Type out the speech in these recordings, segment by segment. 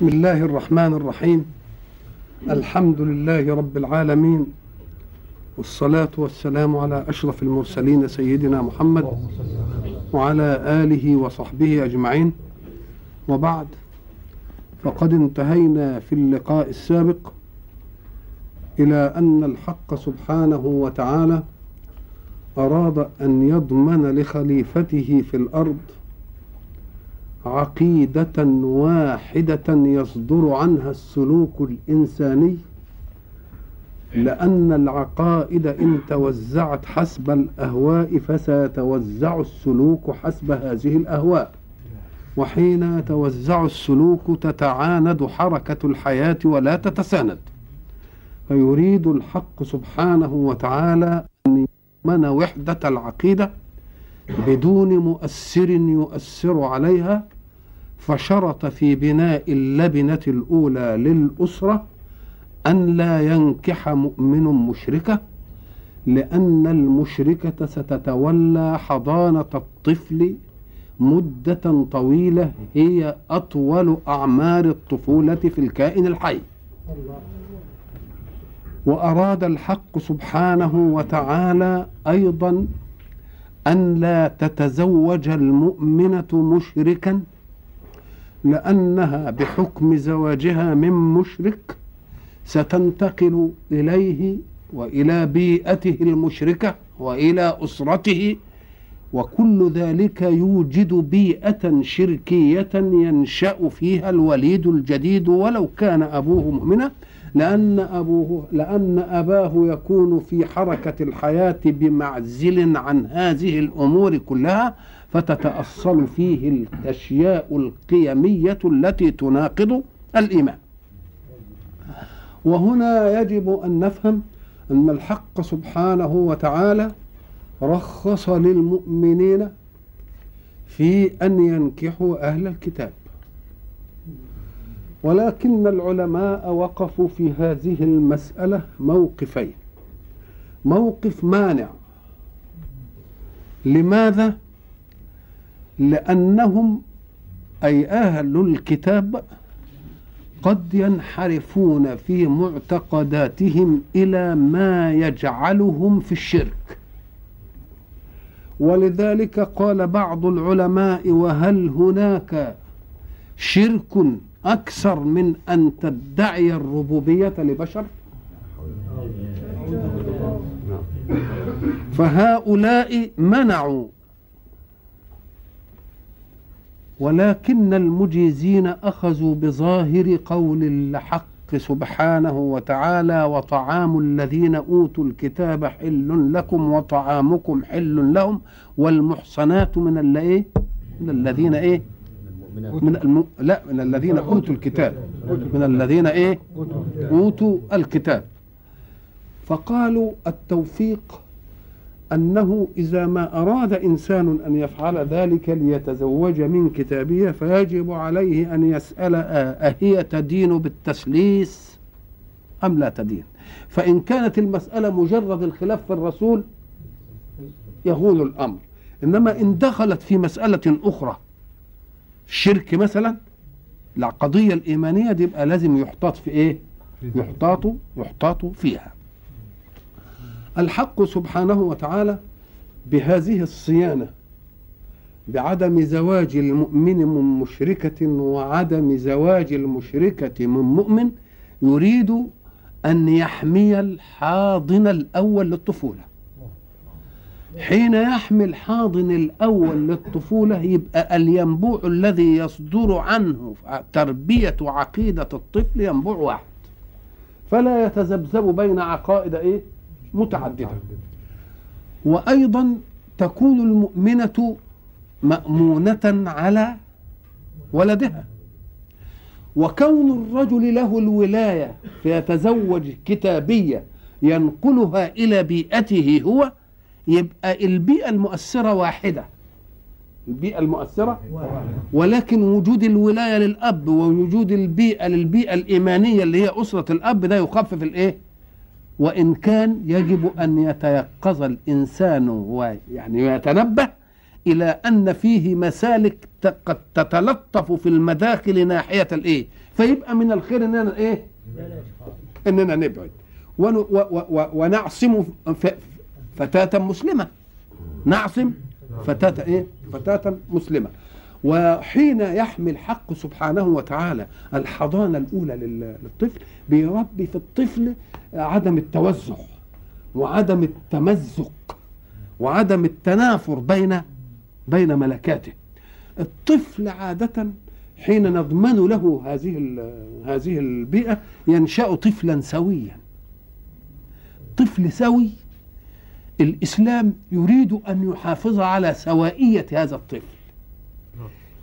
بسم الله الرحمن الرحيم. الحمد لله رب العالمين. والصلاة والسلام على أشرف المرسلين سيدنا محمد وعلى آله وصحبه أجمعين. وبعد فقد انتهينا في اللقاء السابق إلى أن الحق سبحانه وتعالى أراد أن يضمن لخليفته في الأرض عقيدة واحدة يصدر عنها السلوك الإنساني لأن العقائد إن توزعت حسب الأهواء فسيتوزع السلوك حسب هذه الأهواء. وحين يتوزع السلوك تتعاند حركة الحياة ولا تتساند. فيريد الحق سبحانه وتعالى أن يضمن وحدة العقيدة بدون مؤثر يؤثر عليها فشرط في بناء اللبنة الأولى للأسرة أن لا ينكح مؤمن مشركة لأن المشركة ستتولى حضانة الطفل مدة طويلة هي أطول أعمار الطفولة في الكائن الحي. وأراد الحق سبحانه وتعالى أيضا أن لا تتزوج المؤمنة مشركا لأنها بحكم زواجها من مشرك ستنتقل إليه وإلى بيئته المشركة وإلى أسرته وكل ذلك يوجد بيئة شركية ينشأ فيها الوليد الجديد ولو كان أبوه مؤمنا. لأن أبوه لأن أباه يكون في حركة الحياة بمعزل عن هذه الأمور كلها فتتأصل فيه الأشياء القيمية التي تناقض الإيمان. وهنا يجب أن نفهم أن الحق سبحانه وتعالى رخص للمؤمنين في أن ينكحوا أهل الكتاب. ولكن العلماء وقفوا في هذه المسألة موقفين. موقف مانع. لماذا؟ لأنهم أي أهل الكتاب قد ينحرفون في معتقداتهم إلى ما يجعلهم في الشرك. ولذلك قال بعض العلماء وهل هناك شرك أكثر من أن تدعي الربوبية لبشر؟ فهؤلاء منعوا. ولكن المجيزين أخذوا بظاهر قول الحق سبحانه وتعالى وطعام الذين أوتوا الكتاب حل لكم وطعامكم حل لهم والمحصنات من اللي من الذين إيه؟ من الم... لا من الذين أوتوا الكتاب. من الذين إيه؟ أوتوا الكتاب. فقالوا التوفيق أنه إذا ما أراد إنسان أن يفعل ذلك ليتزوج من كتابيه فيجب عليه أن يسأل أهي تدين بالتسليس أم لا تدين؟ فإن كانت المسألة مجرد الخلاف في الرسول يهون الأمر. إنما إن دخلت في مسألة أخرى الشرك مثلا القضية الإيمانية دي يبقى لازم يحتاط في إيه؟ يحتاط يحتاط فيها. الحق سبحانه وتعالى بهذه الصيانة بعدم زواج المؤمن من مشركة وعدم زواج المشركة من مؤمن يريد أن يحمي الحاضن الأول للطفولة حين يحمي الحاضن الأول للطفولة يبقى الينبوع الذي يصدر عنه تربية عقيدة الطفل ينبوع واحد. فلا يتذبذب بين عقائد إيه؟ متعددة. وأيضا تكون المؤمنة مأمونة على ولدها. وكون الرجل له الولاية فيتزوج كتابية ينقلها إلى بيئته هو يبقى البيئة المؤثرة واحدة. البيئة المؤثرة؟ ولكن وجود الولاية للأب ووجود البيئة للبيئة الإيمانية اللي هي أسرة الأب ده يخفف الإيه؟ وإن كان يجب أن يتيقظ الإنسان ويعني يتنبه إلى أن فيه مسالك قد تتلطف في المداخل ناحية الإيه؟ فيبقى من الخير إننا إيه؟ إننا نبعد. ونعصم فتاة مسلمة. نعصم فتاة إيه؟ فتاة مسلمة. وحين يحمي الحق سبحانه وتعالى الحضانة الأولى لل- للطفل بيربي في الطفل عدم التوزع وعدم التمزق وعدم التنافر بين بين ملكاته. الطفل عادة حين نضمن له هذه هذه البيئة ينشأ طفلا سويا. طفل سوي الإسلام يريد أن يحافظ على سوائية هذا الطفل.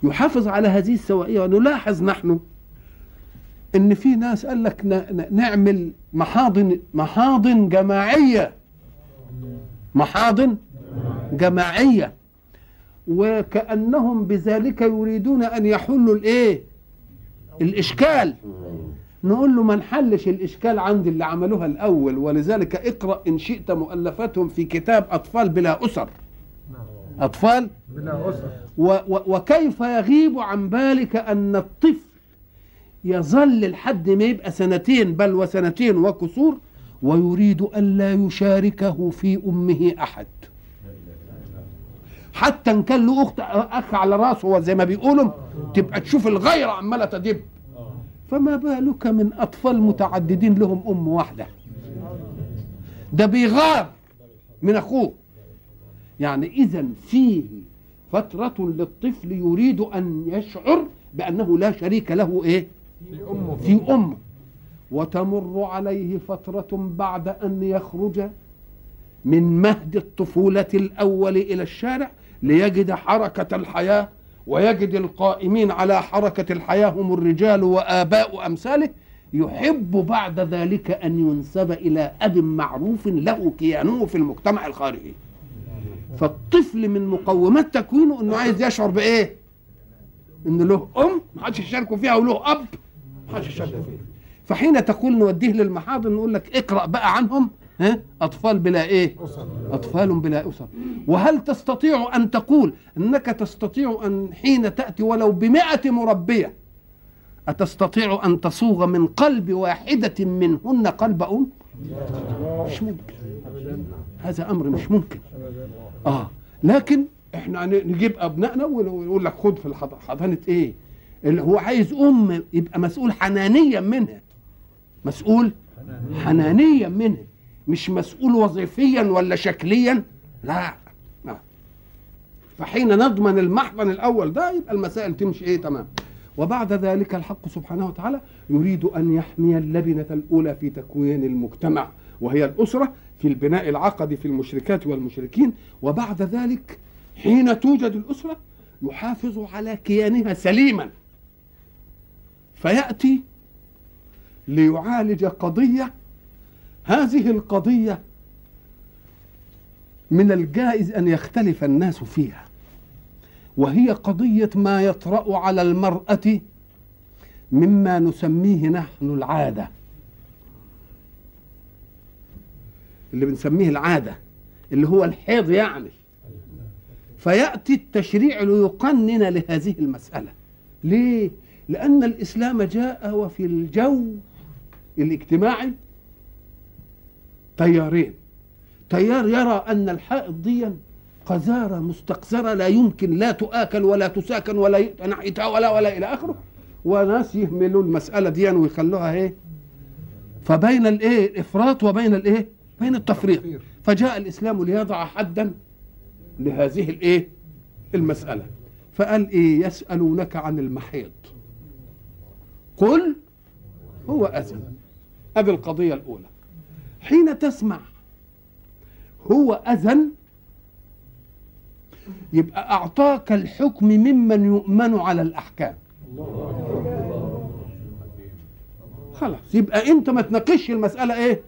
يحافظ على هذه السوائية. ونلاحظ نحن إن في ناس قال لك نعمل محاضن محاضن جماعية. محاضن جماعية. وكأنهم بذلك يريدون أن يحلوا الإيه؟ الإشكال. نقول له ما نحلش الإشكال عند اللي عملوها الأول ولذلك اقرأ إن شئت مؤلفاتهم في كتاب أطفال بلا أسر. أطفال؟ بلا أسر. و و وكيف يغيب عن بالك أن الطفل يظل لحد ما يبقى سنتين بل وسنتين وكسور ويريد الا يشاركه في أمه أحد. حتى إن كان له أخت أخ على راسه زي ما بيقولوا تبقى تشوف الغيرة عمالة تدب. فما بالك من أطفال متعددين لهم أم واحدة؟ ده بيغار من أخوه. يعني اذا فيه فترة للطفل يريد أن يشعر بأنه لا شريك له إيه؟ في أمه في أمه. وتمر عليه فترة بعد أن يخرج من مهد الطفولة الأول إلى الشارع ليجد حركة الحياة ويجد القائمين على حركة الحياة هم الرجال وآباء أمثاله يحب بعد ذلك أن ينسب إلى أب معروف له كيانه في المجتمع الخارجي. فالطفل من مقومات تكوينه إنه عايز يشعر بإيه؟ إن له أم ما حدش يشاركه فيها وله أب ما حدش يشاركه فيها. فحين تقول نوديه للمحاضر نقول لك اقرأ بقى عنهم ها؟ أطفال بلا إيه؟ أطفال بلا أسر. وهل تستطيع أن تقول إنك تستطيع أن حين تأتي ولو بمئة مربية أتستطيع أن تصوغ من قلب واحدة منهن قلب أم؟ مش ممكن. هذا أمر مش ممكن. آه لكن إحنا نجيب أبنائنا ون- ويقول لك خد في حضانة إيه؟ اللي هو عايز أم يبقى مسؤول حنانيا منها. مسؤول حنانيا منها. مش مسؤول وظيفيا ولا شكليا؟ لا. لا فحين نضمن المحضن الأول ده يبقى المسائل تمشي إيه؟ تمام. وبعد ذلك الحق سبحانه وتعالى يريد أن يحمي اللبنة الأولى في تكوين المجتمع وهي الأسرة في البناء العقدي في المشركات والمشركين. وبعد ذلك حين توجد الأسرة يحافظ على كيانها سليما. فيأتي ليعالج قضية هذه القضية من الجائز أن يختلف الناس فيها وهي قضية ما يطرأ على المرأة مما نسميه نحن العادة. اللي بنسميه العادة اللي هو الحيض يعني. فيأتي التشريع ليقنن لهذه المسألة. ليه؟ لأن الإسلام جاء وفي الجو الاجتماعي تيارين. تيار يرى أن الحائض دي قذارة مستقذرة لا يمكن لا تؤكل ولا تساكن ولا ناحيتها ولا ولا إلى آخره. وناس يهملوا المسألة دي ويخلوها إيه؟ فبين الإيه؟ الإفراط وبين الإيه؟ بين التفريط فجاء الإسلام ليضع حدا لهذه الإيه؟ المسألة. فقال إيه؟ يسألونك عن المحيض قل هو اذى أدي القضية الأولى. حين تسمع. هو أذن. يبقى أعطاك الحكم ممن يؤمن على الأحكام. خلاص يبقى أنت ما تناقشش المسألة إيه؟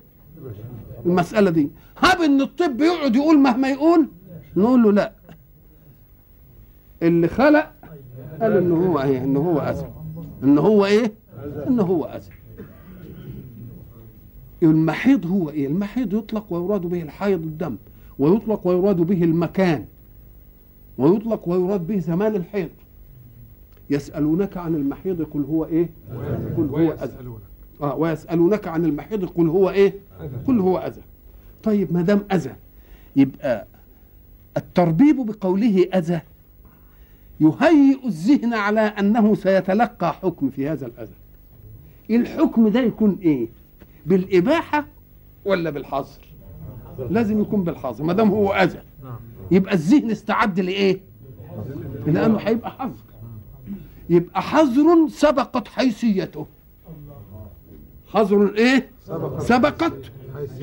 المسألة دي. هاب إن الطب يقعد يقول مهما يقول نقول له لا. اللي خلق قال إن هو إيه؟ إن هو اذى إن هو إيه؟ إن هو اذى المحيض هو إيه؟ المحيض يطلق ويراد به الحيض الدم ويطلق ويراد به المكان ويطلق ويراد به زمان الحيض. يسألونك عن المحيض قل هو إيه؟ قل هو أذى. آه ويسألونك عن المحيض قل هو إيه. قل هو أذى. طيب ما دام أذى يبقى التربيب بقوله أذى يهيئ الذهن على أنه سيتلقى حكم في هذا الأذى. الحكم ده يكون إيه؟ بالإباحة ولا بالحظر؟ لازم يكون بالحظر ما دام هو أذى. نعم. يبقى الذهن استعد لإيه؟ لأنه هيبقى حظر. يبقى حظر سبقت حيثيته. حظر إيه؟ سبقت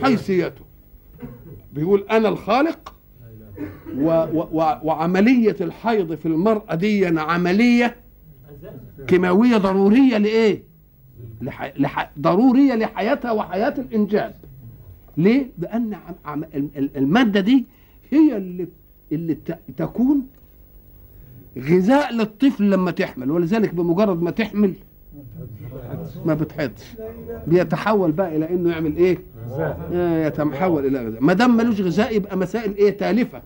حيثيته. بيقول أنا الخالق و و و وعملية الحيض في المرأة دي عملية كيماوية ضرورية لإيه؟ لح... لح... ضرورية لحياتها وحياة الانجاب ليه؟ لأن عم... عم... ال- ال- المادة دي هي اللي اللي ت... تكون غذاء للطفل لما تحمل ولذلك بمجرد ما تحمل ما بتحضش بيتحول بقى إلى إنه يعمل إيه؟ غذاء. آه، يتحول إلى غذاء. ما دام ملوش غذاء يبقى مسائل إيه؟ تالفة.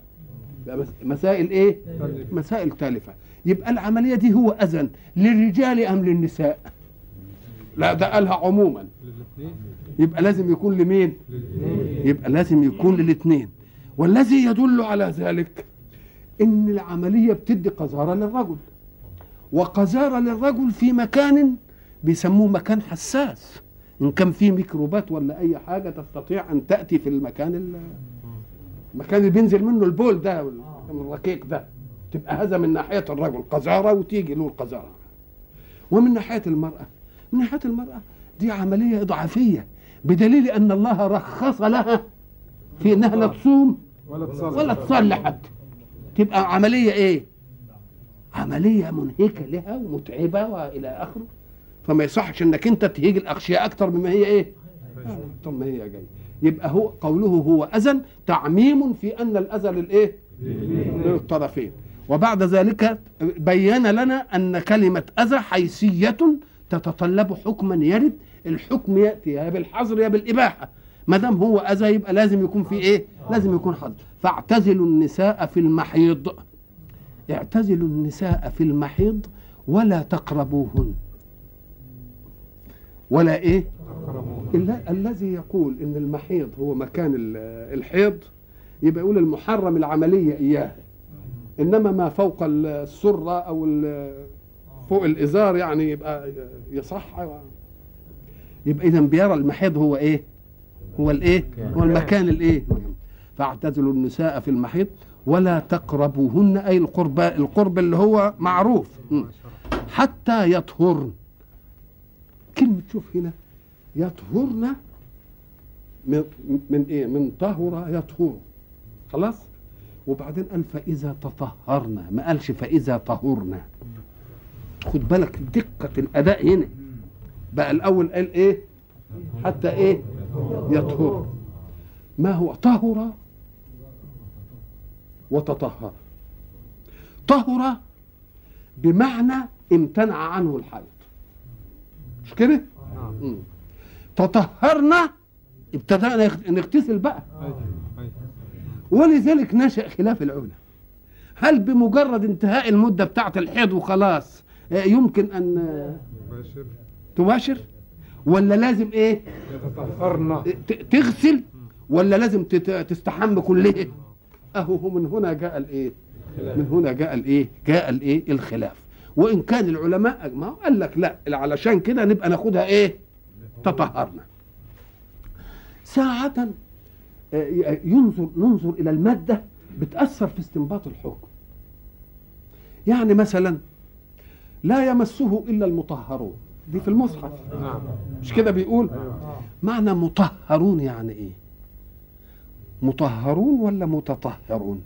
مسائل إيه؟ تالفة. مسائل تالفة. يبقى العملية دي هو أذن للرجال أم للنساء؟ لا ده قالها عموما. يبقى لازم يكون لمين؟ يبقى لازم يكون للاثنين والذي يدل على ذلك إن العملية بتدي قذاره للرجل. وقذاره للرجل في مكان بيسموه مكان حساس. إن كان فيه ميكروبات ولا أي حاجة تستطيع أن تأتي في المكان ال- المكان اللي بينزل منه البول ده الركيك ده. تبقى هذا من ناحية الرجل. قذارة وتيجي له القذاره ومن ناحية المرأة. من ناحيه المرأة. دي عملية إضعافية بدليل أن الله رخص لها في إنها لا تصوم ولا تصلي. حتى. تبقى عملية إيه؟ عملية منهكة لها ومتعبة وإلى آخره. فما يصحش إنك أنت تهيج الاغشياء أكتر مما هي إيه؟ أكتر ما هي جاية. يبقى هو قوله هو اذى تعميم في أن الاذى للايه للطرفين. وبعد ذلك بين لنا أن كلمة أذى حيثية تتطلب حكما يرد الحكم يأتي يا بالحظر يا بالإباحة. ما دام هو أذى يبقى لازم يكون في إيه؟ لازم يكون حظر فاعتزلوا النساء في المحيض. اعتزلوا النساء في المحيض ولا تقربوهن. ولا إيه؟ إلا الذي يقول إن المحيض هو مكان ال- الحيض يبقى يقول المحرم العملية إياه. إنما ما فوق السرة أو فوق الإزار يعني يبقى يصح. يبقى اذا بيرى المحيض هو إيه؟ هو الإيه؟ هو المكان الإيه؟ فاعتزلوا النساء في المحيض ولا تقربوهن أي القرب القرب اللي هو معروف. حتى يطهرن. كلمة شوف هنا. يطهرن من, من إيه؟ من طهر يطهر. خلاص؟ وبعدين قال فإذا تطهرنا ما قالش فإذا طهرنا خد بالك دقة الأداء هنا. بقى الأول قال إيه؟ حتى إيه؟ يطهر. ما هو؟ طهر وتطهر. طهر بمعنى امتنع عنه الحيض. مش كده. تطهرنا ابتدأنا نغتسل بقى. ولذلك نشأ خلاف العلماء. هل بمجرد انتهاء المدة بتاعة الحيض وخلاص يمكن أن آه، تباشر. ولا لازم إيه؟ يتطهرنا. ت- تغسل؟ ولا لازم تستحم كلها أهو هو من هنا جاء الإيه؟ من هنا جاء الإيه؟ جاء الإيه؟ الخلاف. وإن كان العلماء اجمعوا قال لك لا علشان كده نبقى ناخدها إيه؟ تطهرنا. ساعة آه، ينظر ننظر إلى المادة بتأثر في استنباط الحكم. يعني مثلا لا يمسه إلا المطهرون. دي في المصحف. نعم. مش كده بيقول؟ معنى مطهرون يعني إيه؟ مطهرون ولا متطهرون؟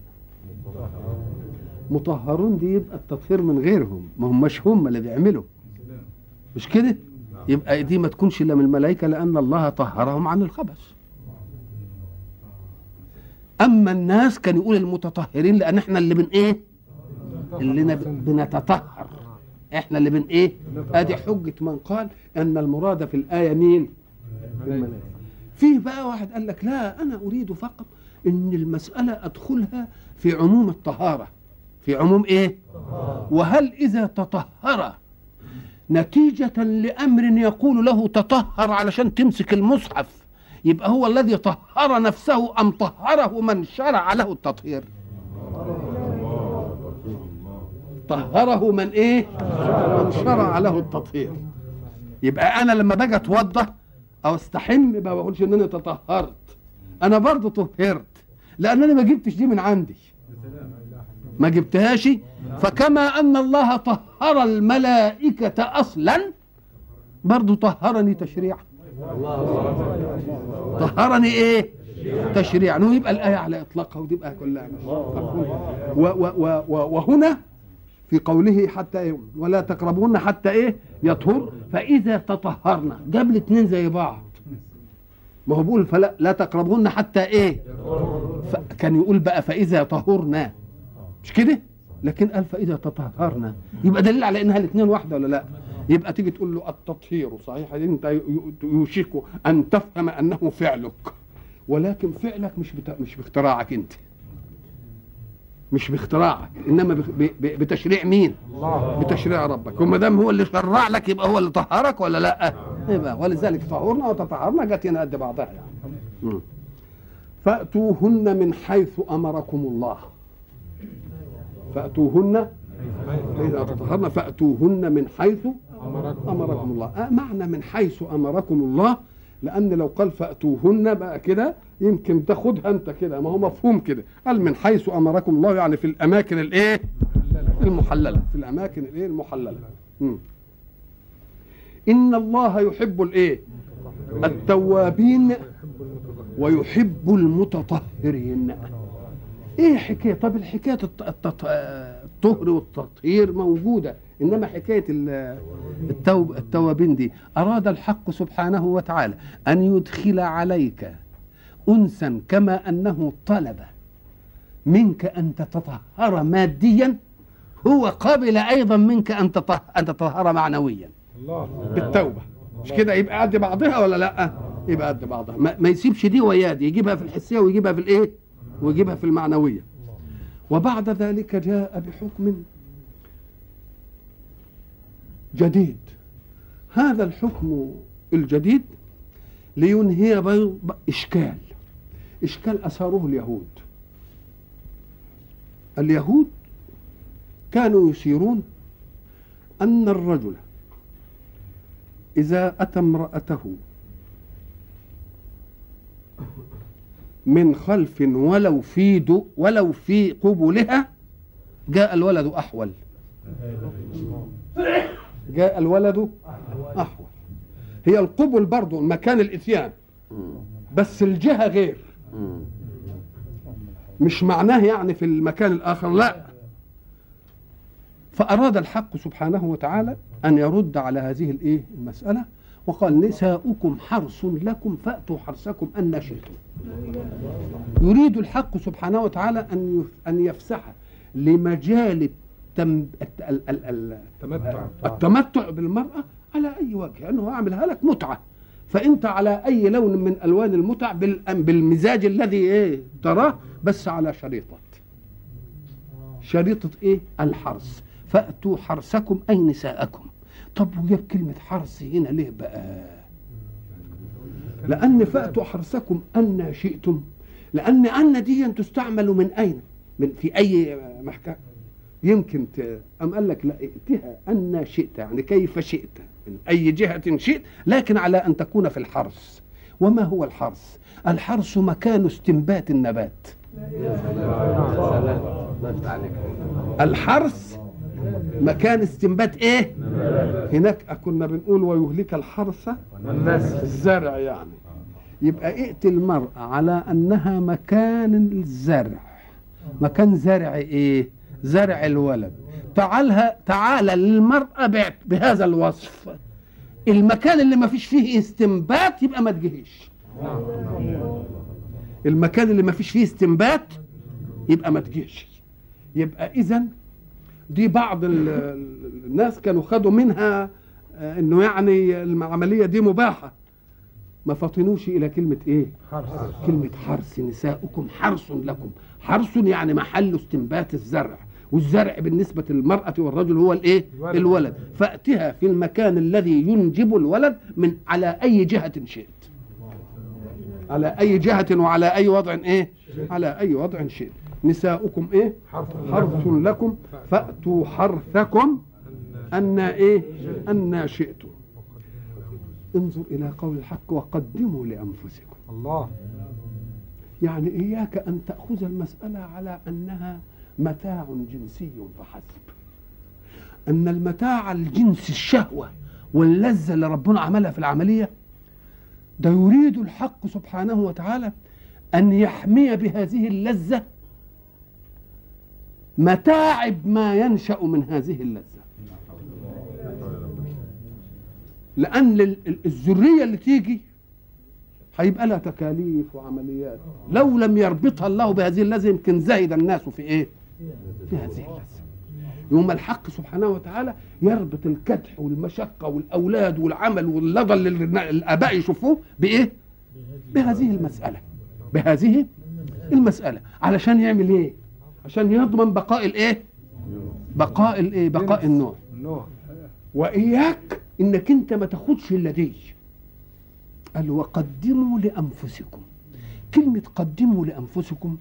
مطهرون دي يبقى التطهير من غيرهم. ما هماش هم اللي بيعملوا. مش كده؟ يبقى دي ما تكونش إلا من الملائكة لأن الله طهرهم عن الخبث. أما الناس كان يقول المتطهرين لأن إحنا اللي بن إيه؟ اللي بنتطهر. إحنا اللي بن إيه؟ ادي حجة من قال ان المراد في الآية مين. فيه بقى واحد قال لك لا أنا أريد فقط إن المسألة أدخلها في عموم الطهارة. في عموم إيه؟ وهل إذا تطهر نتيجة لأمر يقول له تطهر علشان تمسك المصحف يبقى هو الذي طهر نفسه أم طهره من شرع له التطهير؟ طهره من إيه؟ من شرع له التطهير. يبقى أنا لما باجي أتوضى أو استحم ما بقولش إن أنا تطهرت. أنا برضه طهرت لأن أنا ما جبتش دي من عندي. ما جبتهاش. فكما أن الله طهر الملائكة أصلا برضه طهرني تشريعا. طهرني إيه؟ تشريعا. ويبقى الآية على إطلاقها وتبقى كلها. مفهومة. و و و و وهنا في قوله حتى إيه؟ ولا تقربون حتى إيه يطهر فإذا تطهرنا جاب الاثنين زي بعض. ما هو بيقول فلا لا تقربون حتى إيه. كان يقول بقى فإذا طهرنا مش كده؟ لكن قال فإذا تطهرنا يبقى دليل على إنها الاثنين واحدة ولا لا؟ يبقى تيجي تقول له التطهير صحيح؟ أنت يوشك أن تفهم أنه فعلك. ولكن فعلك مش بتا... مش باختراعك أنت. مش باختراعك إنما. بتشريع مين؟ بتشريع ربك. وما دام هو اللي شرع لك يبقى هو اللي طهرك ولا لأ؟ يبقى ولذلك طهرنا وتطهرنا جت هنا قد بعضها يعني. فأتوهن من حيث أمركم الله. فأتوهن فاذا تطهرن فأتوهن من حيث أمركم الله. معنى من حيث أمركم الله لأن لو قال فأتوهن بقى كده يمكن تاخدها أنت كده. ما هو مفهوم كده. قال من حيث أمركم الله يعني في الأماكن الإيه؟ المحللة. في الأماكن الإيه؟ المحللة. مم. إن الله يحب الإيه؟ التوابين ويحب المتطهرين. إيه حكاية؟ طب الحكاية الطهر والتطهير موجودة. إنما حكاية ال- التوب التوابين دي. أراد الحق سبحانه وتعالى أن يدخل عليك انسا كما أنه طلب منك أن تتطهر ماديا هو قبل أيضا منك أن أن تتطهر معنويا. بالتوبة. مش كده؟ يبقى قد بعضها ولا لأ؟ يبقى قد بعضها. ما, ما يسيبش دي ويا دي يجيبها في الحسية ويجيبها في الإيه؟ ويجيبها في المعنوية. وبعد ذلك جاء بحكم جديد. هذا الحكم الجديد لينهي بيض إشكال. إشكال أثاره اليهود. اليهود كانوا يشيرون أن الرجل إذا أتى امرأته من خلف ولو في ولو في قبلها جاء الولد أحول. جاء الولد أحول هي القبل برضو مكان الإتيان. بس الجهة غير. مش معناه يعني في المكان الآخر لا. فأراد الحق سبحانه وتعالى أن يرد على هذه الإيه؟ المسألة وقال نساؤكم حرث لكم فأتوا حرثكم أن شئتم. يريد الحق سبحانه وتعالى أن أن يفسح لمجال التم... الت- ال- ال- ال- تمتع التمتع بالمرأة على أي وجه أنه أعملها لك متعة. فأنت على أي لون من ألوان المتع بال- بالمزاج الذي إيه تراه بس على شريطة. شريطة إيه؟ الحرث فأتوا حرثكم أي نساءكم. طب وجاب كلمة حرث هنا ليه بقى؟ لأن فأتوا حرثكم أن شئتم. لأن أن دي تستعمل من أين؟ من في أي محكمة؟ يمكن ت... أم قال لك لا ائتها أن شئت يعني كيف شئت؟ من أي جهة شئت لكن على أن تكون في الحرث وما هو الحرث الحرث مكان استنبات النبات. الحرث مكان استنبات إيه؟ هناك كنا بنقول ويهلك الحرث الزرع يعني. يبقى ائت المرأة على أنها مكان الزرع. مكان زرع إيه؟ زرع الولد. تعالها تعال للمرأة بهذا الوصف. المكان اللي ما فيش فيه استنبات يبقى ما تجيش المكان اللي ما فيش فيه استنبات يبقى ما تجيش يبقى إذا دي بعض ال- ال- الناس كانوا خدوا منها آه، إنه يعني العملية دي مباحة. ما فطنوش إلى كلمة إيه؟ حرث كلمة حرث نساؤكم حرث لكم. حرث يعني محل استنبات الزرع. والزرع بالنسبة للمرأة والرجل هو الإيه؟ الولد. الولد. فأتها في المكان الذي ينجب الولد من على أي جهة شئت. على أي جهة وعلى أي وضع إيه؟ على أي وضع شئت. نساؤكم إيه؟ حرف حرث لكم. فأتوا حرثكم أن إيه؟ أن شئتم. انظر إلى قول الحق وقدموا لأنفسكم. الله. يعني إياك أن تأخذ المسألة على أنها متاع جنسي فحسب. أن المتاع الجنس الشهوة واللذة اللي ربنا عملها في العملية ده يريد الحق سبحانه وتعالى أن يحمي بهذه اللذة متاعب ما ينشأ من هذه اللذة. لأن ال- ال- الذرية اللي تيجي هيبقى لها تكاليف وعمليات. لو لم يربطها الله بهذه اللذة يمكن زهد الناس في إيه؟ في هذه اللذة يوم الحق سبحانه وتعالى يربط الكدح والمشقة والأولاد والعمل واللظى اللي الآباء يشوفوه بإيه؟ بهذه المسألة. بهذه المسألة. علشان يعمل إيه؟ عشان يضمن بقاء الإيه؟ بقاء الإيه؟ بقاء النوع وإياك إنك أنت ما تاخدش إلا دي قال وقدموا لأنفسكم. كلمة قدموا لأنفسكم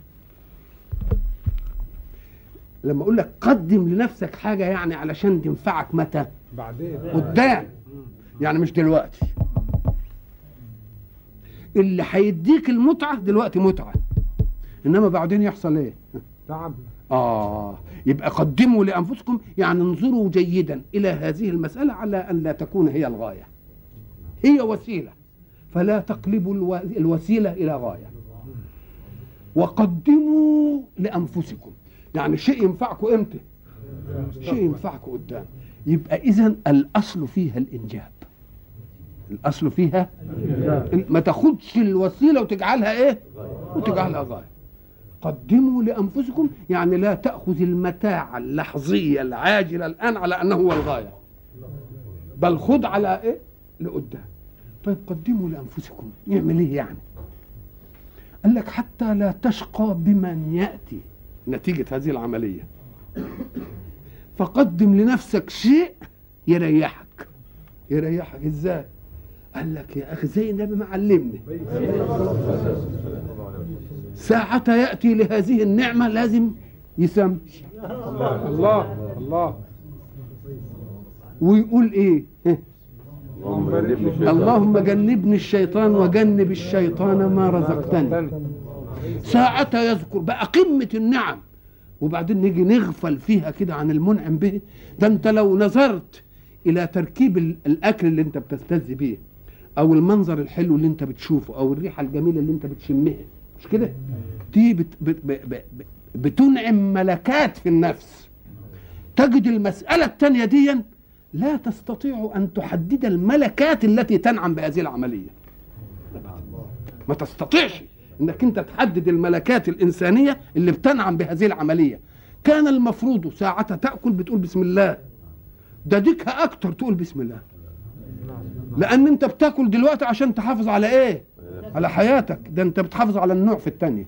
لما أقول لك قدم لنفسك حاجة يعني علشان تنفعك متى؟ بعدين. قدام. يعني مش دلوقتي. اللي هيديك المتعة دلوقتي متعة. إنما بعدين يحصل إيه؟ تعب. آه. يبقى قدموا لأنفسكم يعني انظروا جيدا إلى هذه المسألة على أن لا تكون هي الغاية. هي وسيلة. فلا تقلبوا الو- الوسيلة إلى غاية. وقدموا لأنفسكم. يعني شيء ينفعكم إمتى؟ شيء ينفعكم قدام. يبقى إذا الأصل فيها الإنجاب. الأصل فيها ما تاخدش الوسيلة وتجعلها إيه؟ وتجعلها غاية قدموا لأنفسكم يعني لا تأخذ المتاع اللحظيه العاجله الآن على أنه هو الغاية. بل خذ على إيه؟ لقدام. طيب قدموا لأنفسكم. يعمل إيه يعني؟ قال لك حتى لا تشقى بمن يأتي. نتيجة هذه العملية. فقدم لنفسك شيء يريحك. يريحك إزاي؟ قال لك يا أخي زي النبي ما علمني. ساعة يأتي لهذه النعمة لازم يسمي الله الله. ويقول إيه؟ اللهم جنبني الشيطان. وجنب الشيطان ما رزقتني. ساعة يذكر بقى قمة النعم. وبعدين نيجي نغفل فيها كده عن المنعم به. ده انت لو نظرت إلى تركيب ال- الأكل اللي انت بتستذ بيه أو المنظر الحلو اللي انت بتشوفه أو الريحة الجميلة اللي انت بتشمها مش كده؟ دي بت بت ب ب ب بتنعم ملكات في النفس. تجد المسألة التانية دي لا تستطيع أن تحدد الملكات التي تنعم بهذه العملية. ما تستطيعش. إنك أنت تحدد الملكات الإنسانية اللي بتنعم بهذه العملية. كان المفروض ساعة تأكل بتقول بسم الله. ده ديكها أكتر تقول بسم الله. لأن أنت بتاكل دلوقتي عشان تحافظ على إيه؟ على حياتك. ده أنت بتحافظ على النوع في التانية.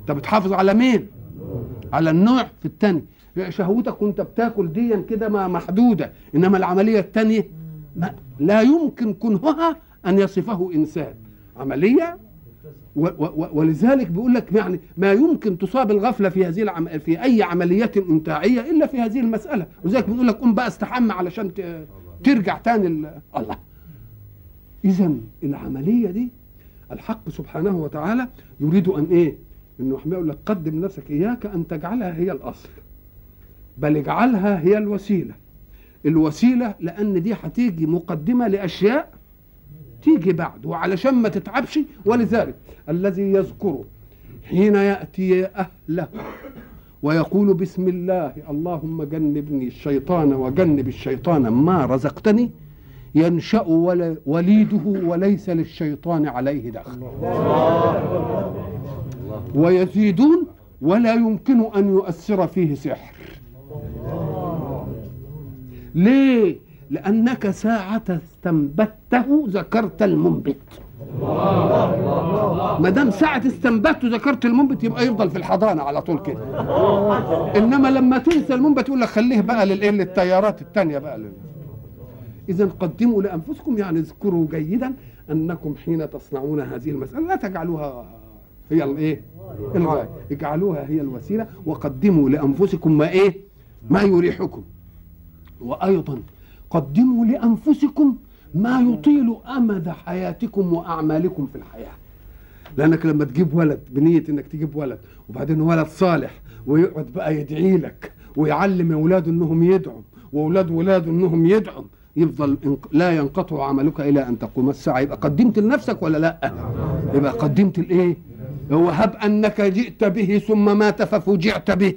أنت بتحافظ على مين؟ على النوع في التاني شهوتك وأنت بتاكل ديا كده ما محدودة. إنما العملية التانية ما لا يمكن كنهها أن يصفه إنسان. عملية. و و ولذلك بيقول لك يعني ما يمكن تصاب الغفلة في هذه العم... في أي عملية إمتاعية إلا في هذه المسألة. ولذلك بنقول لك قوم بقى استحمى علشان. ترجع تاني ال... الله. اذا العملية دي الحق سبحانه وتعالى يريد أن إيه؟ إنه يقول لك قدم نفسك إياك أن تجعلها هي الأصل. بل اجعلها هي الوسيلة. الوسيلة لأن دي هتيجي مقدمة لأشياء تيجي بعد وعلشان ما تتعبش ولذلك الذي يذكر حين يأتي أهله ويقول بسم الله اللهم جنبني الشيطان وجنب الشيطان ما رزقتني ولا وليده وليس للشيطان عليه دخل. ويزيدون ولا يمكن أن يؤثر فيه سحر. ليه؟ لأنك ساعة استنبته ذكرت المنبت. ما دام ساعة استنبت وذكرت المنبت يبقى يفضل في الحضانة على طول كده. إنما لما تنسى المنبت يقول لك خليه بقى للإيه؟ للتيارات التانية بقى. لل... إذا قدموا لأنفسكم يعني اذكروا جيدا أنكم حين تصنعون هذه المسألة لا تجعلوها هي الايه الغاية. اجعلوها هي الوسيلة وقدموا لأنفسكم ما إيه؟ ما يريحكم. وأيضا قدموا لأنفسكم ما يطيل أمد حياتكم وأعمالكم في الحياة. لأنك لما تجيب ولد بنية إنك تجيب ولد وبعدين ولد صالح ويقعد بقى يدعي لك ويعلم اولاده إنهم يدعوا وأولاد ولاده إنهم يدعوا يفضل لا ينقطع عملك إلى أن تقوم. الساعة يبقى قدمت لنفسك ولا لا؟ يبقى قدمت الايه هو هب أنك جئت به ثم مات ففوجعت به.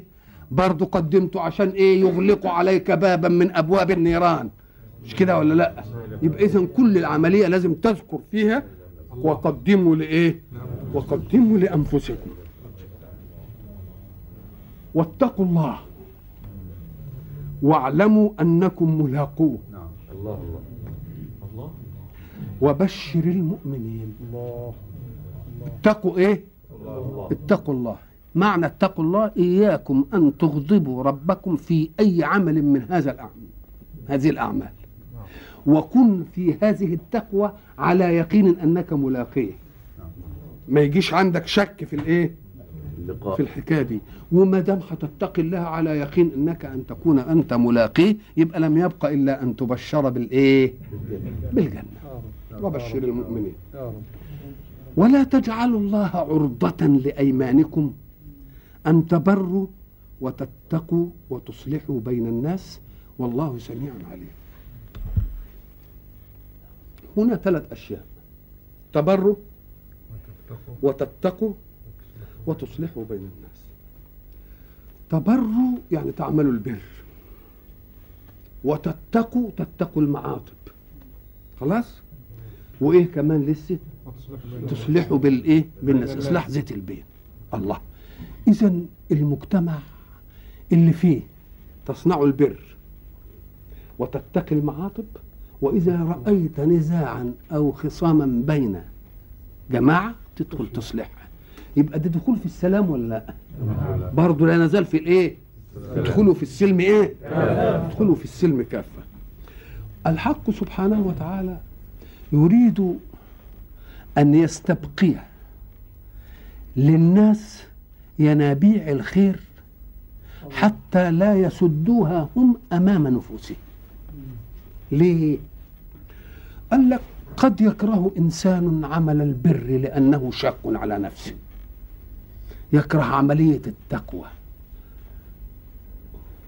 برضه قدمته عشان إيه؟ يغلق عليك بابا من أبواب النيران. مش كده ولا لا؟ يبقى اذا كل العملية لازم تذكر فيها وقدموا لإيه؟ وقدموا لأنفسكم. واتقوا الله. واعلموا أنكم ملاقوه. الله الله وبشر المؤمنين. الله اتقوا إيه؟ اتقوا الله. معنى اتقوا الله إياكم أن تغضبوا ربكم في أي عمل من هذا الأعمال هذه الأعمال. وكن في هذه التقوى على يقين أنك ملاقيه. ما يجيش عندك شك في الإيه؟ اللقاء. في الحكاية دي. وما دام هتتقي الله على يقين أنك أن تكون أنت ملاقيه يبقى لم يبقى إلا أن تبشر بالإيه؟ بالجنة. وبشر المؤمنين. ولا تجعلوا الله عرضة لأيمانكم. أن تبروا وتتقوا وتصلحوا بين الناس. والله سميع عليم. هنا ثلاث أشياء. تبروا وتتقوا. وتصلحوا. بين الناس. تبروا يعني تعملوا البر. وتتقوا تتقوا المعاطب. خلاص؟ وإيه كمان لسه؟ تصلحوا بالايه بالناس إصلاح ذات البين الله. اذا المجتمع اللي فيه تصنع البر. وتتقي المعاطب. وإذا رأيت نزاعا أو خصاما بين جماعة تدخل تصلحها يبقى ده دخول في السلام ولا لأ؟ برضه لا نزال في الإيه؟ ادخلوا في السلم إيه؟ ادخلوا في السلم كافة. الحق سبحانه وتعالى يريد أن يستبقي للناس ينابيع الخير حتى لا يسدوها هم أمام نفوسهم. ليه؟ قال لك قد يكره إنسان عمل البر لأنه شاق على نفسه. يكره عملية التقوى.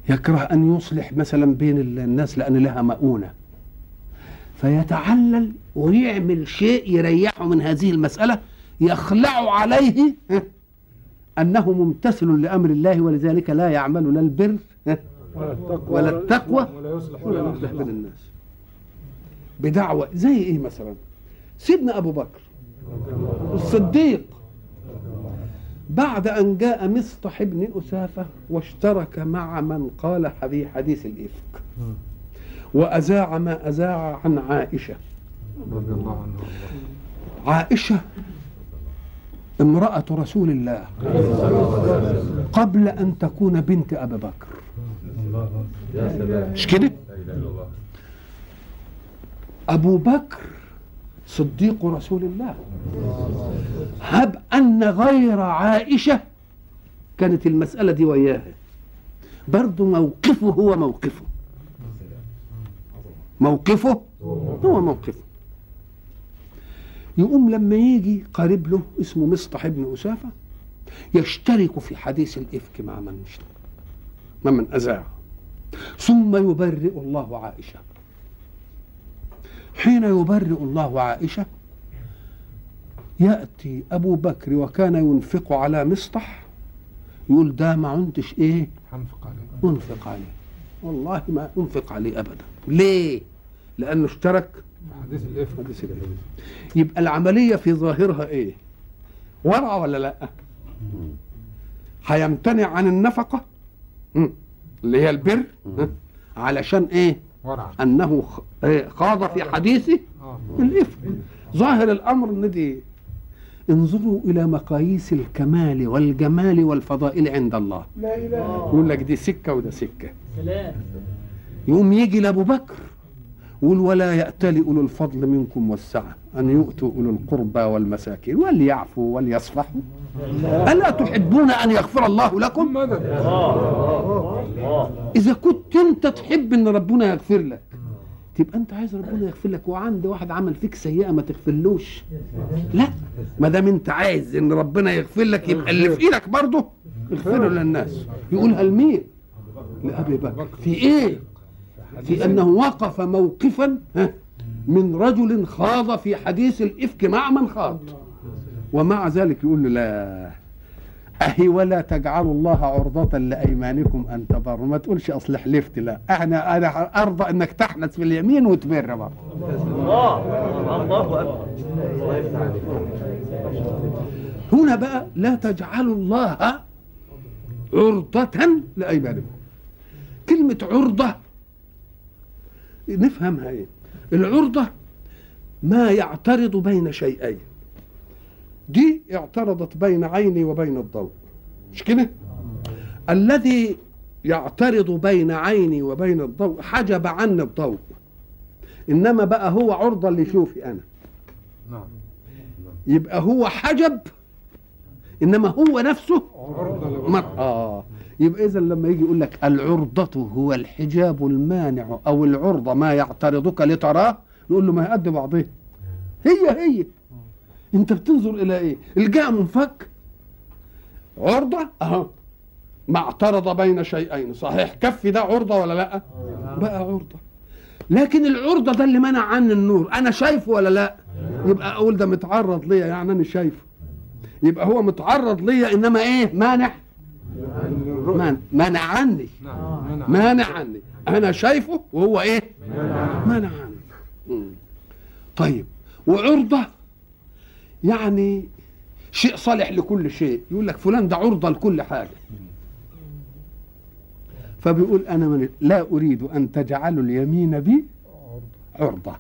يكره أن يصلح مثلا بين الناس لأن لها مؤونة. فيتعلل ويعمل شيء يريحه من هذه المسألة يخلع عليه أنه ممتثل لأمر الله ولذلك لا يعمل لا البر ولا التقوى ولا التقوى ولا يصلح ولا ولا يصلح بين الناس. بدعوة. زي إيه مثلا؟ سيدنا أبو بكر الصديق. بعد أن جاء مصطح بن أسافة واشترك مع من قال في حديث الإفك. وأذاع ما أذاع عن عائشة. عائشة امرأة رسول الله قبل أن تكون بنت أبي بكر. مش كده؟ أبو بكر صديق رسول الله. هب أن غير عائشة كانت المسألة دي وياها. برضو موقفه هو موقفه. موقفه هو موقفه. يقوم لما يجي قريب له اسمه مصطح بن أسافة يشترك في حديث الإفك مع من اشترك ممن أذاع ثم يبرئ الله عائشة. حين يبرئ الله عائشة يأتي أبو بكر وكان ينفق على مصطح يقول ده ما عندش إيه؟ حنفق عليه. أنفق عليه. والله ما أنفق عليه أبدا. ليه؟ لأنه اشترك. حديث الإفك حديث الإفك. يبقى العملية في ظاهرها إيه؟ ورع ولا لأ؟ هيمتنع عن النفقة. اللي هي البر؟ علشان إيه؟ ورع. أنه إيه؟ خاض في حديثه آه. الإفك. ظاهر الأمر ان دي انظروا إلى مقاييس الكمال والجمال والفضائل عند الله. لا إله يقول لك دي سكة وده سكة. سلام. يقوم يجي لأبو بكر. يقول ولا يأتل أولو الفضل منكم والسعة. أن يؤتوا أولو القربى والمساكين وليعفوا وليصفحوا. ألا تحبون أن يغفر الله لكم؟ إذا كنت أنت تحب أن ربنا يغفر لك. تبقى أنت عايز ربنا يغفر لك وعند واحد عمل فيك سيئة ما تغفرلوش. لا. ما دام أنت عايز أن ربنا يغفر لك يبقى اللي في إيدك برضه اغفره للناس. يقولها لمين؟ لأبي بكر. في إيه؟ في أنه وقف موقفا من رجل خاض في حديث الإفك مع من خاض. ومع ذلك يقول له لا أهي ولا تجعلوا الله عرضة لأيمانكم أن تبروا ما تقولش اصل حلفت لا. أنا أنا أرضى إنك تحنث في اليمين وتبر برضه الله الله اكبر هنا بقى لا تجعلوا الله عرضة لأيمانكم. كلمة عرضة نفهمها إيه؟ العرضة ما يعترض بين شيئين. دي اعترضت بين عيني وبين الضوء. مش كده؟ الذي يعترض بين عيني وبين الضوء حجب عني الضوء. إنما بقى هو عرضة لشوفي أنا. نعم. يبقى هو حجب إنما هو نفسه عرضة مر... يبقى إذا لما يجي يقول لك العرضة هو الحجاب المانع أو العرضة ما يعترضك لتراه نقول له ما هي قد هي هي. أنت بتنظر إلى إيه؟ الجاء منفك. عرضة؟ أهو. ما اعترض بين شيئين. صحيح كف ده عرضة ولا لأ؟ بقى عرضة. لكن العرضة ده اللي منع عني النور أنا شايفه ولا لأ؟ يبقى أقول ده متعرض ليا يعني أنا شايفه. يبقى هو متعرض ليا إنما إيه؟ مانع. مانع مانع عني نعم منع مانع عني أنا شايفه وهو إيه؟ مانع عني. طيب وعرضة. يعني شيء صالح لكل شيء. يقول لك فلان ده عرضة لكل حاجة. فبيقول أنا من لا أريد أن تجعلوا اليمين بي عرضة.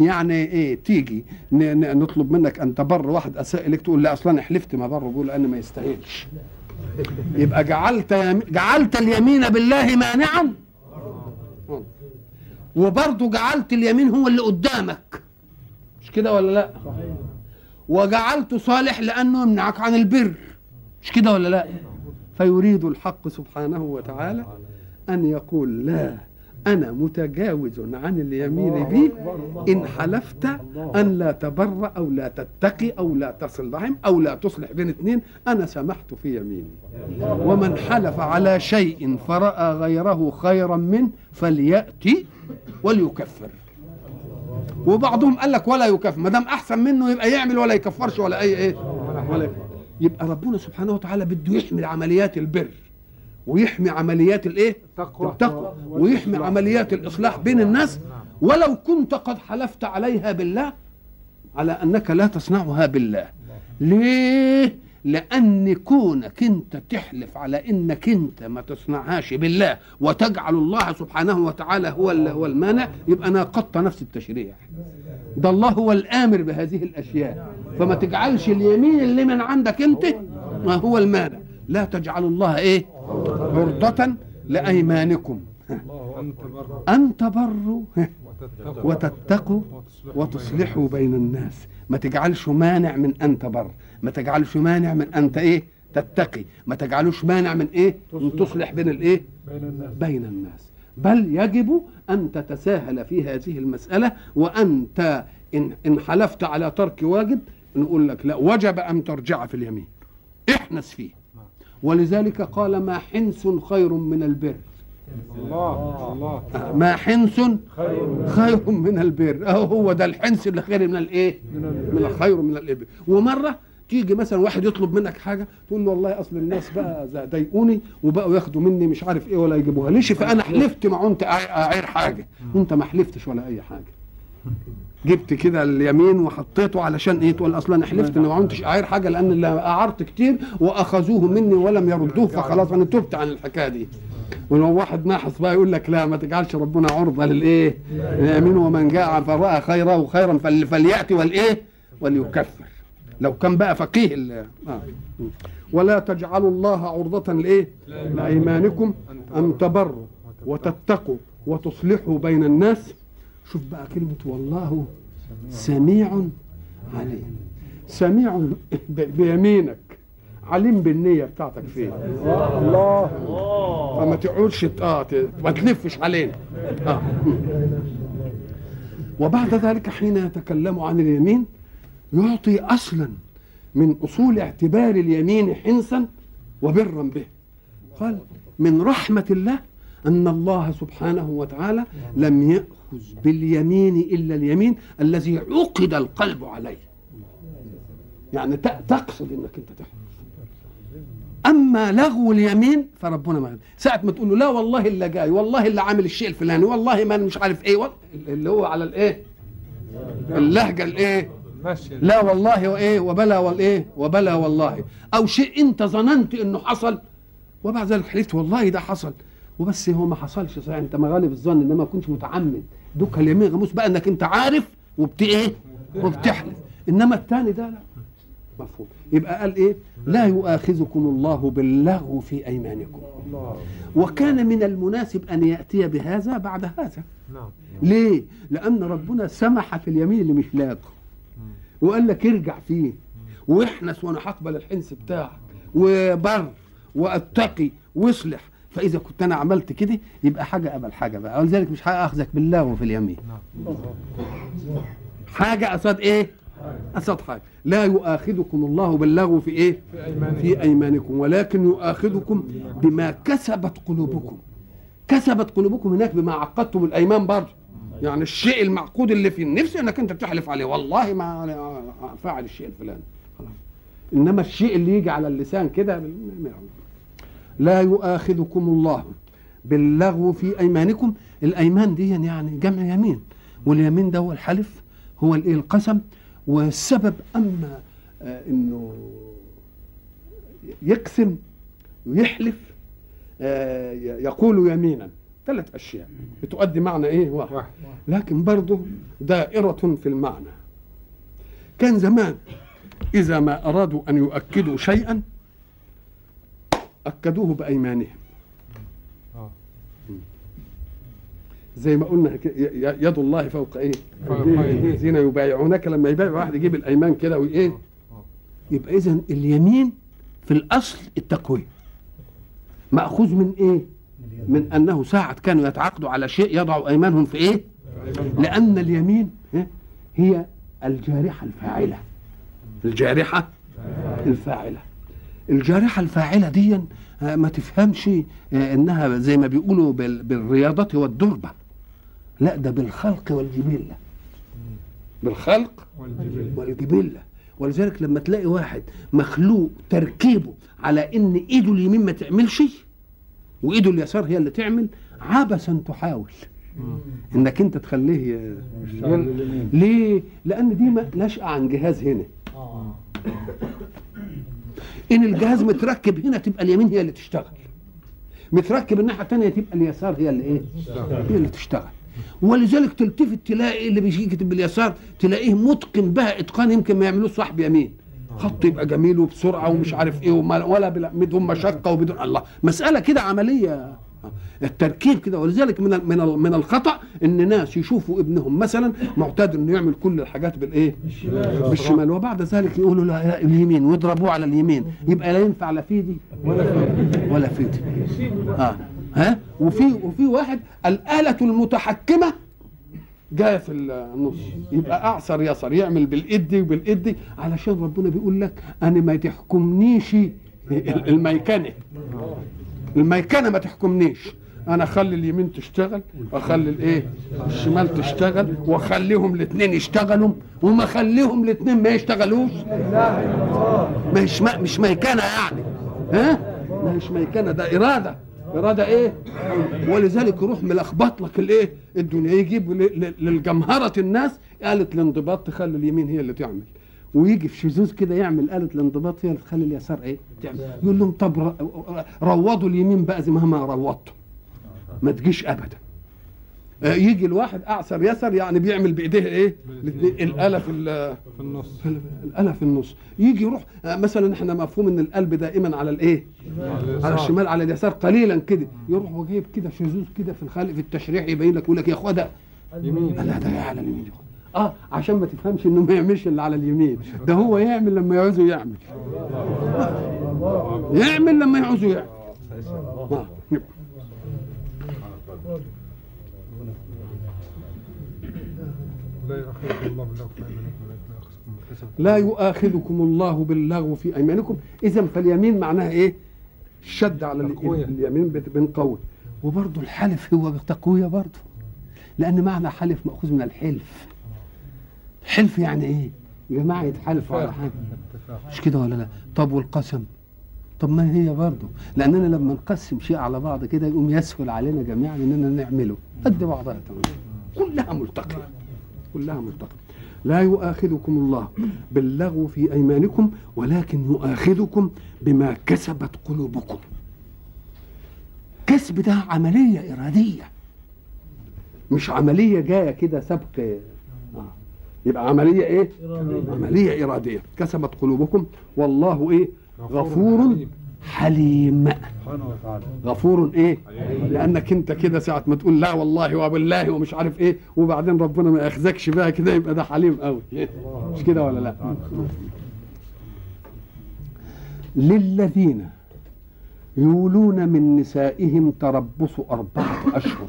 يعني إيه؟ تيجي نطلب منك أن تبر واحد اساء اليك تقول لا أصلا حلفت ما بر بقول أنا ما يستاهلش. يبقى جعلت. جعلت اليمين بالله مانعا؟ وبرضه جعلت اليمين هو اللي قدامك. مش كده ولا لا؟ وجعلت صالح لأنه يمنعك عن البر. مش كده ولا لا؟ فيريد الحق سبحانه وتعالى أن يقول لا أنا متجاوز عن اليمين بي. إن حلفت أن لا تبر أو لا تتقي أو لا تصل رحم أو لا تصلح بين اثنين أنا سمحت في يميني. ومن حلف على شيء فرأى غيره خيرا منه فليأتي وليكفر. وبعضهم قال لك ولا يكفر ما دام أحسن منه يبقى يعمل ولا يكفرش ولا أي إيه. ولا يبقى ربنا سبحانه وتعالى بده يحمي عمليات البر. ويحمي عمليات الايه؟ التقوى. التقوى. ويحمي عمليات الإصلاح بين الناس ولو كنت قد حلفت عليها بالله على أنك لا تصنعها بالله. ليه؟ لأن كونك أنت تحلف على إنك أنت ما تصنعهاش بالله وتجعل الله سبحانه وتعالى هو هو المانع يبقى ناقضت نفس التشريع. ده الله هو الآمر بهذه الأشياء. فما تجعلش اليمين اللي من عندك أنت ما هو المانع. لا تجعلوا الله إيه؟ أنت بر أن تبروا وتتقوا وتصلحوا بين الناس. ما تجعلش مانع من أن تبر. ما تجعلش مانع من أن ت- إيه؟ تتقي. ما تجعلوش مانع من إيه؟ من تصلح بين الإيه؟ بين الناس. بل يجب أن تتساهل في هذه المسألة وأنت ان ان حلفت على ترك واجب نقول لك لا وجب أن ترجع في اليمين. احنس فيه. ولذلك قال ما حنس خير من البر. الله الله. ما حنس خير من البر. أهو هو ده الحنس اللي خير من الإيه؟ من الخير من الإبر. ومرة تيجي مثلا واحد يطلب منك حاجة تقول له والله أصل الناس بقى ضايقوني وبقوا ياخدوا مني مش عارف إيه ولا يجيبوها. ليش؟ فأنا حلفت ما كنت أعير حاجة. وانت ما حلفتش ولا أي حاجة. جبت كده اليمين وحطيته علشان إيه تقول أصلا أنا حلفت ان ما كنتش اعير حاجة لأن اللي أعرت كتير وأخذوه مني ولم يردوه فخلاص أنا تبت عن الحكاية دي ولو واحد ناحص بقى يقول لك لا ما تجعلش ربنا عرضة للإيه؟ لليمين ومن جاء فرأى خيره خيرا فل- فليأتي والإيه؟ وليكفر لو كان بقى فقيه ال- آه. ولا تجعلوا الله عرضة لإيه؟ لأيمانكم أن تبروا وتتقوا وتصلحوا بين الناس شوف بقى كلمة والله. سميع عليم. سميع بيمينك. عليم بالنية بتاعتك فين؟ الله. فما تقعدش آه ما تلفش علينا. آه. وبعد ذلك حين يتكلم عن اليمين يعطي أصلا من أصول اعتبار اليمين حنسا وبرا به. قال من رحمة الله أن الله سبحانه وتعالى لم يأخذ باليمين إلا اليمين الذي عقد القلب عليه. يعني تقصد إنك أنت تحلف أما لغو اليمين فربنا ما ساعة ما تقول له لا والله اللي جاي والله اللي عامل الشيء الفلاني والله ما مش عارف إيه اللي هو على الإيه؟ اللهجة الإيه؟ لا والله وإيه؟ وبلا والإيه؟ وبلا والله. أو شيء انت ظننت إنه حصل وبعد ذلك حلفت والله ده حصل. وبس هو ما حصلش صحيح. انت مغالب الظن إنما ما كنتش متعمد. دوك اليمين غموس بقى إنك أنت عارف وبت إيه؟ وبتحلف. إنما الثاني ده لا. مفهوم. يبقى قال إيه؟ لا يؤاخذكم الله باللغو في أيمانكم. وكان من المناسب أن يأتي بهذا بعد هذا. نعم. ليه؟ لأن ربنا سمح في اليمين اللي مش لاقه. وقال لك ارجع فيه. واحنس وأنا هقبل الحنس بتاعك. وبر. واتقي. واصلح. فإذا كنت أنا عملت كده يبقى حاجة قبل حاجة بقى. ولذلك مش هأخذك بالله في اليمين. حاجة قصاد إيه؟ قصاد حاجة. لا يؤاخذكم الله باللغو في إيه؟ في أيمانكم ولكن يؤاخذكم بما كسبت قلوبكم. كسبت قلوبكم هناك بما عقدتم الأيمان برضه. يعني الشيء المعقود اللي في النفس إنك أنت تحلف عليه. والله ما فاعل الشيء الفلاني. خلاص. إنما الشيء اللي يجي على اللسان كده لا يؤاخذكم الله باللغو في أيمانكم. الأيمان دي يعني جمع يمين واليمين ده هو الحلف هو الايه القسم. والسبب أما آه إنه يقسم ويحلف آه يقول يمينا. ثلاث أشياء. بتؤدي معنى إيه؟ واحد. واحد. لكن برضه دائرة في المعنى. كان زمان إذا ما أرادوا أن يؤكدوا شيئا أكدوه بأيمانهم. آه. زي ما قلنا يد الله فوق إيه؟ الذين يبايعونك. لما يبايع واحد يجيب الأيمان كده وايه؟ يبقى اذا اليمين في الأصل التقويه مأخوذ من إيه؟ من أنه ساعة كانوا يتعاقدوا على شيء يضعوا أيمانهم في إيه؟ لأن اليمين ها، هي الجارحة الفاعلة. الجارحة الفاعلة. الجارحة الفاعلة دي آه، ما تفهمش آه، إنها زي ما بيقولوا بال- بالرياضه والدربه لا ده بالخلق والجبلة. بالخلق والجبل والجبلة. ولذلك لما تلاقي واحد مخلوق تركيبه على إن إيده اليمين ما تعملش وإيده اليسار هي اللي تعمل عبثا تحاول. إنك أنت تخليه ين- ليه؟ لأن دي ما نشأة عن جهاز هنا. إن الجهاز متركب هنا تبقى اليمين هي اللي تشتغل. متركب الناحية الثانية تبقى اليسار هي اللي إيه؟ هي اللي تشتغل. ولذلك تلتفت تلاقي اللي بيجي يكتب باليسار تلاقيه متقن بها إتقان يمكن ما يعملوش صاحب يمين. خط يبقى جميل وبسرعة ومش عارف إيه ولا بدون مشقة وبدون الله. مسألة كده عملية. التركيب كده. ولذلك من من من الخطأ إن ناس يشوفوا ابنهم مثلا معتاد إنه يعمل كل الحاجات بالإيه؟ بالشمال. وبعد ذلك يقولوا لا لا اليمين ويضربوه على اليمين. يبقى لا ينفع لا في دي ولا في دي آه. ها؟ وفي وفي واحد الآلة المتحكمة جاية في النص. يبقى أعصر يسر يعمل بالإيد وبالإيد دي. علشان ربنا بيقول لك أنا ما تحكمنيش الميكنه الميكنه ما تحكمنيش. أنا أخلي اليمين تشتغل واخلي الإيه؟ الشمال تشتغل وأخليهم الاثنين يشتغلوا. وما أخليهم الاثنين ما يشتغلوش. مش ما مش ميكنه يعني. ها؟ مش ميكنه ده إرادة. إرادة إيه؟ ولذلك يروح ملخبط لك الإيه؟ الدنيا. يجيب ل- ل- للجمهرة الناس آلة الانضباط تخلي اليمين هي اللي تعمل. ويجي في شذوذ كده يعمل آلة الانضباط هي اللي تخلي اليسار إيه؟ تعمل. يقول لهم طب روضوا اليمين بقى زي ما ما روضتوا. ما تجيش ابدا. آه، يجي الواحد اعسر يسر يعني بيعمل بإيديه إيه؟ الاله في ال- في النص. الاله في النص. يجي يروح آه، مثلا إحنا مفهوم إن القلب دائما على الإيه؟ على الشمال على اليسار قليلا كده. يروح وجايب كده شذوذ كده في الخلق في التشريح يبين لك يقول لك يا اخويا ده. يمين. لا ده على اليمين آه عشان ما تفهمش إنه ما يعملش اللي على اليمين. ده هو يعمل لما يعوزه يعمل يعمل لما يعوزه يعمل آه. لا يؤاخذكم الله باللغو في أيمانكم. إذا فاليمين معناها إيه؟ الشد على. اليمين بنقوي. وبرضه الحلف هو تقويه برضه. لأن معنى حلف مأخوذ من الحلف. حلف يعني إيه؟ يا جماعة يتحالفوا على حاجة. مش كده ولا لا؟ طب والقسم؟ طب ما هي برضه. لأننا لما نقسم شيء على بعض كده يقوم يسهل علينا جميعا إننا نعمله. قد بعضها تمام. كلها ملتقية. كلها ملتقية. لا يؤاخذكم الله باللغو في أيمانكم ولكن يؤاخذكم بما كسبت قلوبكم. كسب ده عملية إرادية. مش عملية جاية كده سبق يبقى عملية إيه؟ عملية إرادية. كسبت قلوبكم. والله إيه؟ غفور حليم. غفور إيه؟ لأنك أنت كده ساعة ما تقول لا والله وبالله ومش عارف إيه وبعدين ربنا ما يأخذكش بقى كده يبقى ده حليم قوي مش كده ولا لا؟ للذين يولون من نسائهم تربص أربعة أشهر.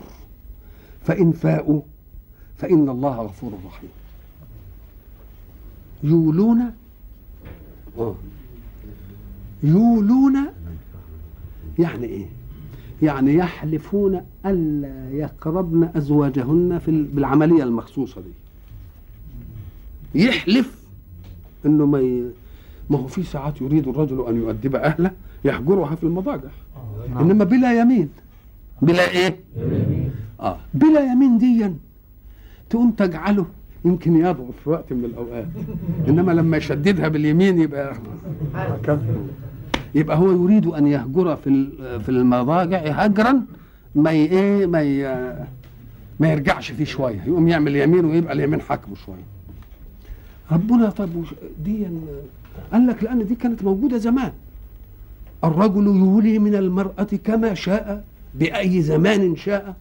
فإن فاءوا فإن الله غفور رحيم. يولون آه. يولون يعني إيه؟ يعني يحلفون الا يقربن أزواجهن في ال- بالعملية المخصوصة دي. يحلف إنه ما ي... ما هو في ساعات يريد الرجل أن يؤدب أهله يهجرها في المضاجع. إنما بلا يمين. بلا إيه؟ آه. بلا يمين ديا تقوم تجعله يمكن يضعف في وقت من الأوقات. إنما لما يشددها باليمين يبقى يبقى هو يريد أن يهجر في في المضاجع هجرا ما إيه ما ما يرجعش فيه شوية. يقوم يعمل يمين ويبقى اليمين حاكمه شوية. ربنا طب دي قال لك لأن دي كانت موجودة زمان. الرجل يولي من المرأة كما شاء بأي زمان شاء.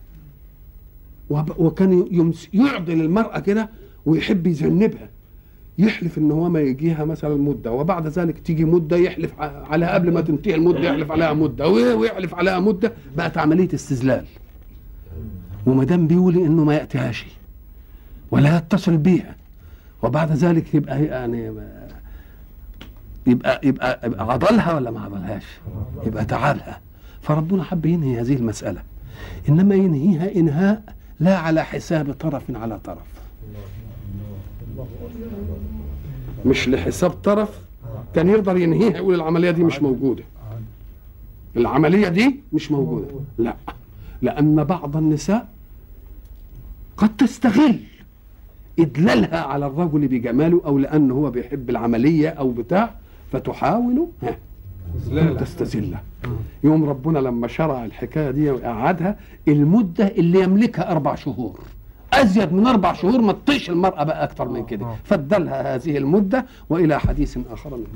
وكان يمس يعضل المراه كده ويحب يذنبها يحلف إن هو ما يجيها مثلا مدة وبعد ذلك تيجي مدة يحلف عليها قبل ما تنتهي المدة يحلف عليها مدة وي- ويحلف عليها مدة. بقت عملية استذلال. وما دام بيولي إنه ما ياتيهاش ولا يتصل بيها وبعد ذلك يبقى يعني يبقى يبقى يبقى عضلها ولا ما عضلهاش؟ يبقى تعبها فربنا حب ينهي هذه المسألة. إنما ينهيها إنهاء لا على حساب طرف على طرف. مش لحساب طرف كان يقدر ينهيها يقول العملية دي مش موجودة. العملية دي مش موجودة. لا لأن بعض النساء قد تستغل إدلالها على الرجل بجماله أو لأنه هو بيحب العملية أو بتاع فتحاول ها،. تستذله يوم ربنا لما شرع الحكاية دي وقعدها المدة اللي يملكها أربع شهور. أزيد من أربع شهور ما تطيش المرأة بقى أكتر من كده. فادلها هذه المدة وإلى حديث آخر. من